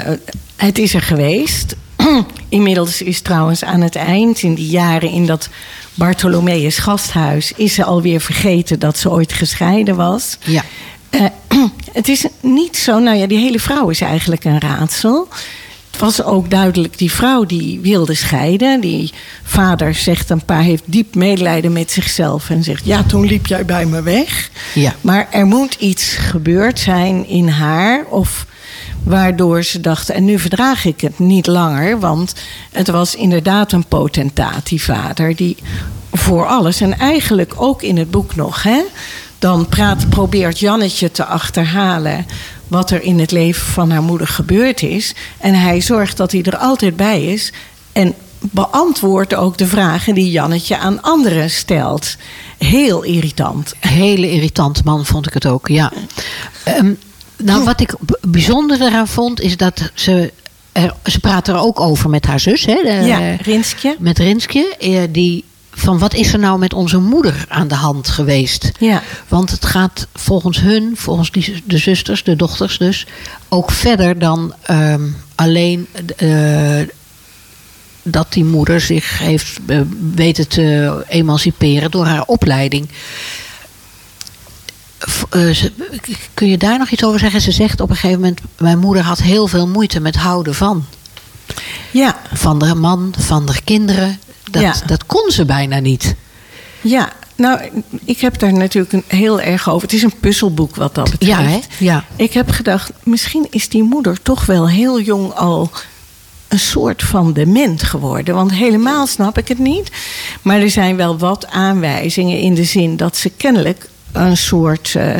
het is er geweest. Inmiddels is trouwens aan het eind, in die jaren in dat Bartholomeus gasthuis, is ze alweer vergeten dat ze ooit gescheiden was. Ja. Eh, het is niet zo, nou ja, die hele vrouw is eigenlijk een raadsel. Het was ook duidelijk, die vrouw die wilde scheiden. Die vader zegt een paar, heeft diep medelijden met zichzelf en zegt: Ja, toen liep jij bij me weg. Ja. Maar er moet iets gebeurd zijn in haar. Of waardoor ze dacht, en nu verdraag ik het niet langer. Want het was inderdaad een potentaat, die vader. Die voor alles, en eigenlijk ook in het boek nog... Hè, dan praat, probeert Jannetje te achterhalen... wat er in het leven van haar moeder gebeurd is. En hij zorgt dat hij er altijd bij is... En beantwoordt ook de vragen die Jannetje aan anderen stelt. Heel irritant. hele irritante man vond ik het ook, ja. Ehm, nou, wat ik bijzonder eraan vond, is dat ze... Er, ze praat er ook over met haar zus, hè? de- Ja, Rinskje. Met Rinskje. eh, Die, van wat is er nou met onze moeder aan de hand geweest? Ja. Want het gaat volgens hun, volgens die, de zusters, de dochters dus... ook verder dan ehm, alleen... eh, dat die moeder zich heeft eh, weten te emanciperen door haar opleiding. Eh, ze- kun je daar nog iets over zeggen? Ze zegt op een gegeven moment: Mijn moeder had heel veel moeite met houden van. Ja, Van de man, van de kinderen. Dat, Ja. dat kon ze bijna niet. ja. Nou, ik heb daar natuurlijk een heel erg over. Het is een puzzelboek wat dat betreft. Ja, hè? Ja. Ik heb gedacht, misschien is die moeder toch wel heel jong al een soort van dement geworden. Want helemaal snap ik het niet. Maar er zijn wel wat aanwijzingen in de zin dat ze kennelijk een soort eh,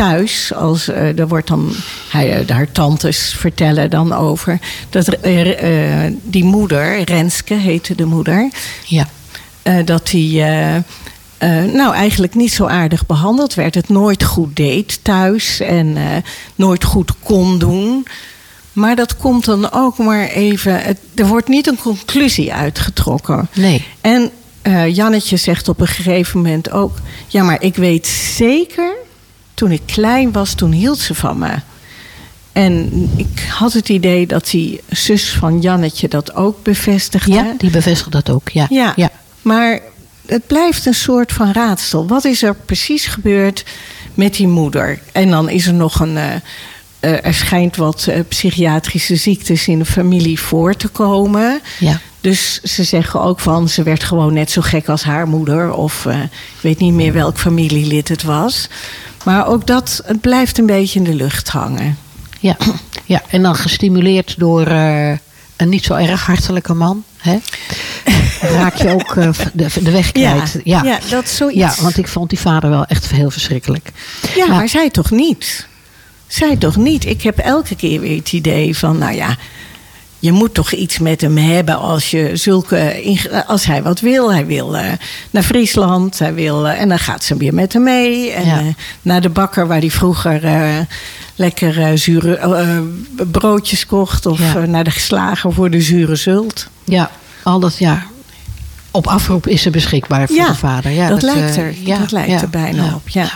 thuis, als eh, er wordt dan hij, eh, haar tantes vertellen dan over dat eh, die moeder, Renske heette de moeder, Ja. eh, dat die eh, eh, nou eigenlijk niet zo aardig behandeld werd. Het nooit goed deed thuis en eh, nooit goed kon doen. Maar dat komt dan ook maar even. Het, er wordt niet een conclusie uitgetrokken. Nee. En eh, Jannetje zegt op een gegeven moment ook: Ja, maar ik weet zeker, toen ik klein was, toen hield ze van me. En ik had het idee dat die zus van Jannetje dat ook bevestigde. Ja, die bevestigt dat ook. Ja. Ja, ja. maar het blijft een soort van raadsel. Wat is er precies gebeurd met die moeder? En dan is er nog een. eh, eh, er schijnt wat eh, psychiatrische ziektes in de familie voor te komen. Ja. Dus ze zeggen ook van ze werd gewoon net zo gek als haar moeder. Of ik weet niet meer welk familielid het was. Maar ook dat, het blijft een beetje in de lucht hangen. Ja. ja. En dan gestimuleerd door eh, een niet zo erg hartelijke man. Hè? Raak je ook eh, de, de weg kwijt. ja, ja, dat is zoiets. Ja, want ik vond die vader wel echt heel verschrikkelijk. Ja, Maar- maar zij toch niet? Zij toch niet? Ik heb elke keer weer het idee van, nou ja, je moet toch iets met hem hebben als, je zulke, als hij wat wil. Hij wil eh, naar Friesland, hij wil, eh, en dan gaat ze weer met hem mee. En Ja. eh, naar de bakker waar hij vroeger lekker zure broodjes kocht. Of Ja. naar de slager voor de zure zult. Ja, al dat ja. Op afroep is ze beschikbaar voor Ja, de vader. Ja, dat, lijkt eh, er, dat lijkt er bijna op. Ja.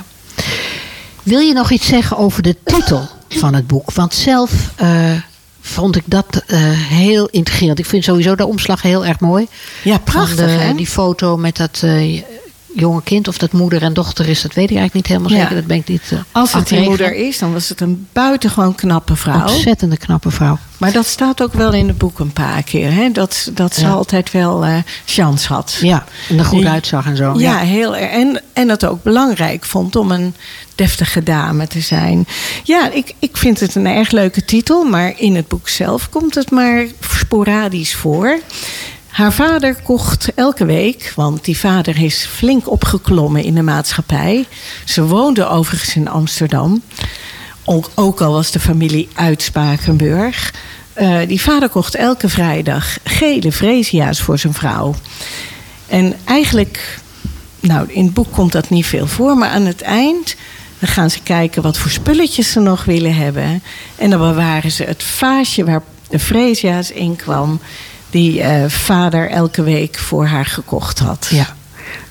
Wil je nog iets zeggen over de titel van het boek? Want zelf vond ik dat eh, heel intrigerend. Ik vind sowieso de omslag heel erg mooi. Ja, prachtig, de- hè? Die foto met dat eh, jonge kind, of dat moeder en dochter is, dat weet ik eigenlijk niet helemaal Ja. zeker. Dat ben ik niet. eh, Als het die moeder is, dan was het een buitengewoon knappe vrouw. Ontzettende knappe vrouw. Maar dat staat ook wel in het boek een paar keer. Hè? Dat, dat ze Ja. altijd wel eh chance had. Ja, en er goed Ja. uitzag en zo. Ja, heel erg. En, en het ook belangrijk vond om een deftige dame te zijn. Ja, ik, ik vind het een erg leuke titel. Maar in het boek zelf komt het maar sporadisch voor. Haar vader kocht elke week, want die vader is flink opgeklommen in de maatschappij. Ze woonde overigens in Amsterdam. Ook, al was de familie uit Spakenburg. Eh, die vader kocht elke vrijdag gele freesia's voor zijn vrouw. En eigenlijk, nou, in het boek komt dat niet veel voor, maar aan het eind dan gaan ze kijken wat voor spulletjes ze nog willen hebben. En dan bewaren ze het vaasje waar de freesia's in kwam, die eh, vader elke week voor haar gekocht had. Ja,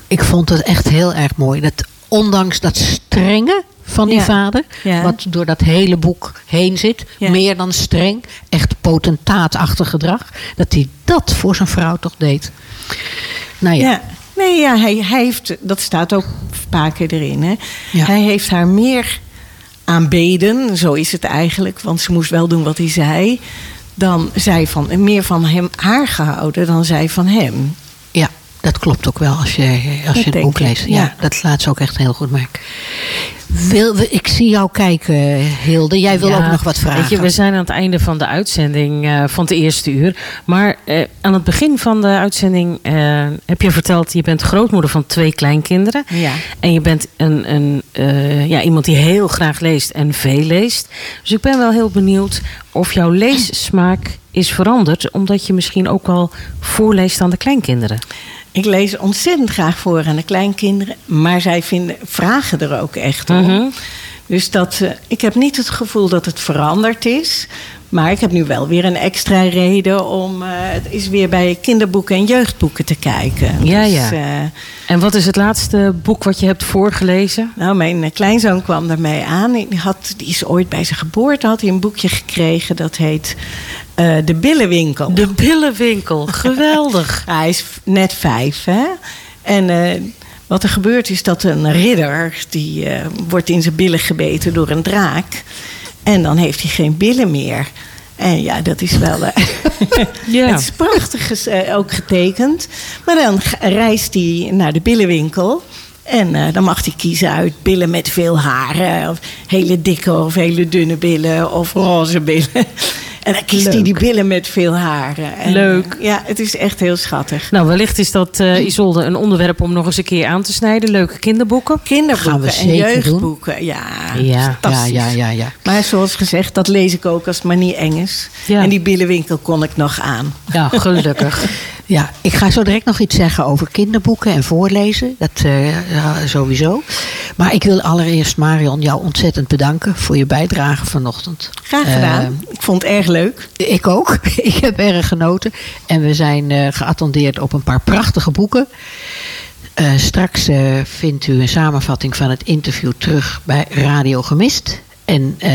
ik vond het echt heel erg mooi. Dat ondanks dat strenge van die Ja. vader, Ja. wat door dat hele boek heen zit, Ja. meer dan streng, echt potentaatachtig gedrag, dat hij dat voor zijn vrouw toch deed. Nou ja, Ja. Nee, ja, hij, hij heeft, dat staat ook een paar keer erin. Hè? Hij heeft haar meer aanbeden, zo is het eigenlijk, want ze moest wel doen wat hij zei. Dan zij van, meer van hem, haar gehouden dan zij van hem. ja, dat klopt ook wel als je, als je het boek ik, leest. Ja, ja. dat laat ze ook echt heel goed merken. Wil, we- ik zie jou kijken, Hilde. Jij wil Ja, ook nog wat vragen. Weet je, we zijn aan het einde van de uitzending eh, van het eerste uur. Maar eh, aan het begin van de uitzending eh, heb je verteld... je bent grootmoeder van twee kleinkinderen. Ja. En je bent een, een, eh, ja, iemand die heel graag leest en veel leest. Dus ik ben wel heel benieuwd of jouw leessmaak is veranderd... omdat je misschien ook wel voorleest aan de kleinkinderen. Ik lees ontzettend graag voor aan de kleinkinderen, maar zij vinden, vragen er ook echt om. Mhm. Dus dat, eh, ik heb niet het gevoel dat het veranderd is. Maar ik heb nu wel weer een extra reden om eh, het is weer bij kinderboeken en jeugdboeken te kijken. Ja, Dus, ja. eh, En wat is het laatste boek wat je hebt voorgelezen? nou, mijn eh, kleinzoon kwam daarmee aan. Die, had, die is ooit bij zijn geboorte had hij een boekje gekregen dat heet eh, De Billenwinkel. De Billenwinkel, geweldig. Ja, hij is net vijf, hè? En eh, wat er gebeurt is dat een ridder... die wordt in zijn billen gebeten door een draak. En dan heeft hij geen billen meer. En ja, dat is wel... eh, Ja. Het is prachtig eh, ook getekend. Maar dan reist hij naar de billenwinkel... En eh, dan mag hij kiezen uit billen met veel haren. Of hele dikke of hele dunne billen. Of roze billen. En dan kiest hij die billen met veel haren. En, Leuk. eh, ja, het is echt heel schattig. Nou, wellicht is dat, eh Isolde, een onderwerp om nog eens een keer aan te snijden. Leuke kinderboeken. Kinderboeken en jeugdboeken. Ja, Ja. ja, ja, ja, ja. Maar zoals gezegd, dat lees ik ook als het maar niet eng is. Ja. En die billenwinkel kon ik nog aan. Ja, gelukkig. Ja, ik ga zo direct nog iets zeggen over kinderboeken en voorlezen. Dat eh, sowieso. Maar ik wil allereerst Marion jou ontzettend bedanken voor je bijdrage vanochtend. Graag gedaan. ik vond het erg leuk. Eh, ik ook. Ik heb erg genoten. En we zijn eh, geattendeerd op een paar prachtige boeken. Eh, straks eh, vindt u een samenvatting van het interview terug bij Radio Gemist. En eh,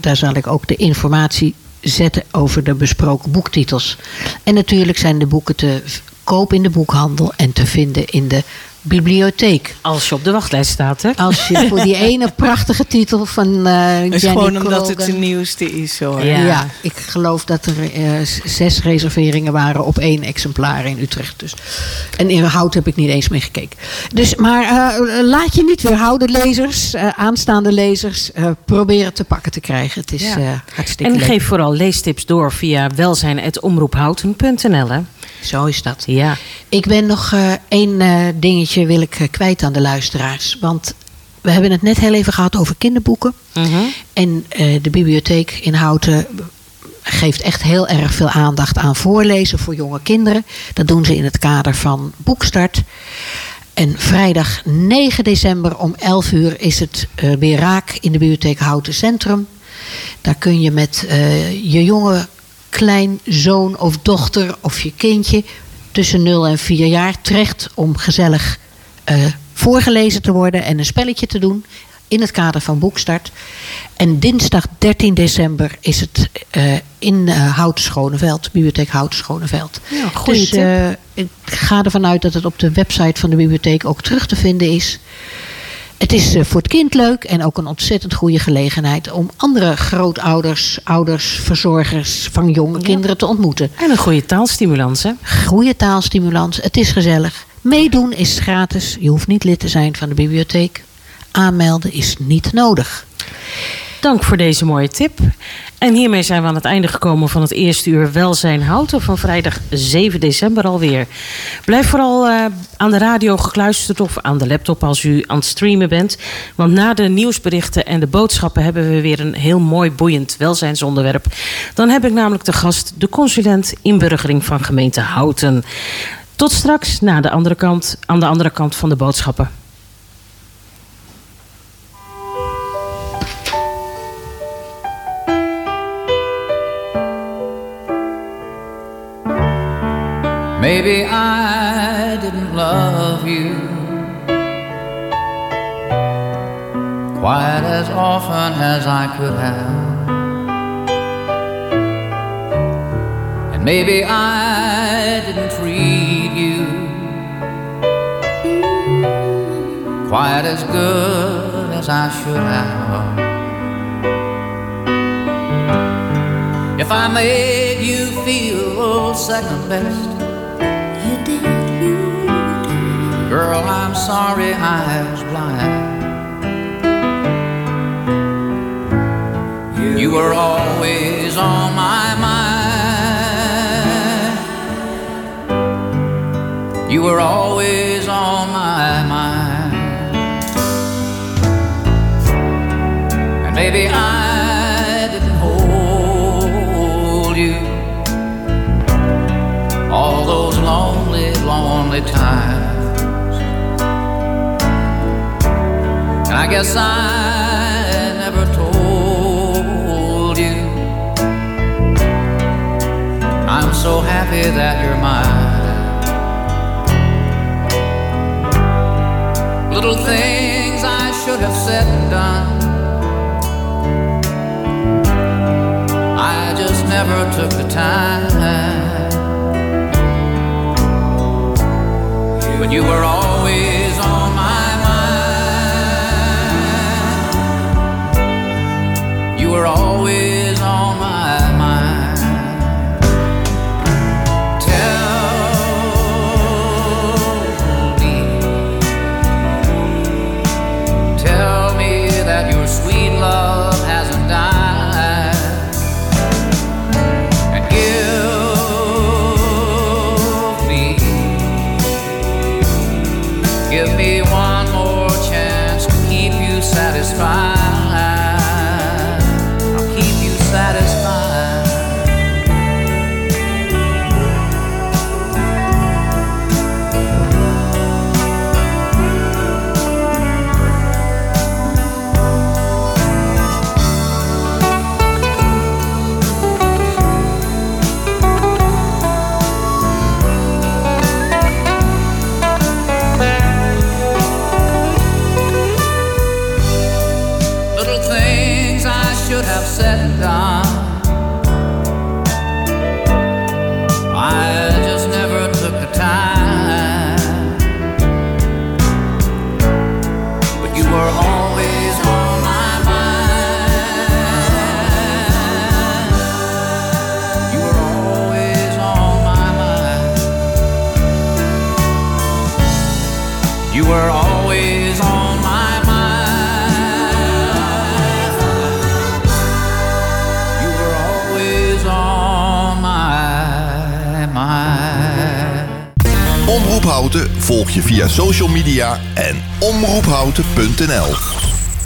daar zal ik ook de informatie zetten over de besproken boektitels. En natuurlijk zijn de boeken te koop in de boekhandel en te vinden in de bibliotheek. Als je op de wachtlijst staat, hè? Als je voor die ene prachtige titel van eh Het is Jenny gewoon omdat het de nieuwste is hoor. Ja. ja. ik geloof dat er eh, zes reserveringen waren op één exemplaar in Utrecht. Dus. En in Hout heb ik niet eens mee gekeken. Dus, maar eh, laat je niet weerhouden, lezers, eh, aanstaande lezers. eh, probeer het te pakken te krijgen. Het is Ja. eh, hartstikke En leuk. geef vooral leestips door via welzijn.omroephouten.nl. hè? Zo is dat. Ja. Ik ben nog eh, één eh, dingetje wil ik eh, kwijt aan de luisteraars. Want we hebben het net heel even gehad over kinderboeken. Mhm. En de bibliotheek in Houten geeft echt heel erg veel aandacht aan voorlezen voor jonge kinderen. Dat doen ze in het kader van Boekstart. En vrijdag 9 december om 11 uur is het weer raak in de bibliotheek Houten Centrum. Daar kun je met je jonge kleinzoon of dochter of je kindje tussen 0 en 4 jaar terecht om gezellig eh, voorgelezen te worden en een spelletje te doen in het kader van Boekstart. En dinsdag 13 december is het eh, in uh, Houten Schoneveld, bibliotheek Houten Schoneveld. Ja, goeie dus eh, ik ga ervan uit dat het op de website van de bibliotheek ook terug te vinden is. Het is eh, voor het kind leuk en ook een ontzettend goede gelegenheid om andere grootouders, ouders, verzorgers van jonge kinderen te ontmoeten. En een goede taalstimulans, hè? Goede taalstimulans, het is gezellig. Meedoen is gratis, je hoeft niet lid te zijn van de bibliotheek. Aanmelden is niet nodig. Dank voor deze mooie tip. En hiermee zijn we aan het einde gekomen van het eerste uur Welzijn Houten van vrijdag 7 december alweer. Blijf vooral eh, aan de radio gekluisterd of aan de laptop als u aan het streamen bent. Want na de nieuwsberichten en de boodschappen hebben we weer een heel mooi boeiend welzijnsonderwerp. Dan heb ik namelijk de gast de consulent inburgering van gemeente Houten. Tot straks na de andere kant, aan de andere kant van de boodschappen. Maybe I didn't love you quite as often as I could have. And maybe I didn't treat you quite as good as I should have. If I made you feel second best. Girl, I'm sorry I was blind. You were always on my mind. You were always on my mind. And maybe I didn't hold you all those lonely, lonely times. I guess I never told you I'm so happy that you're mine. Little things I should have said and done. I just never took the time. But you were always via social media en omroephouten.nl.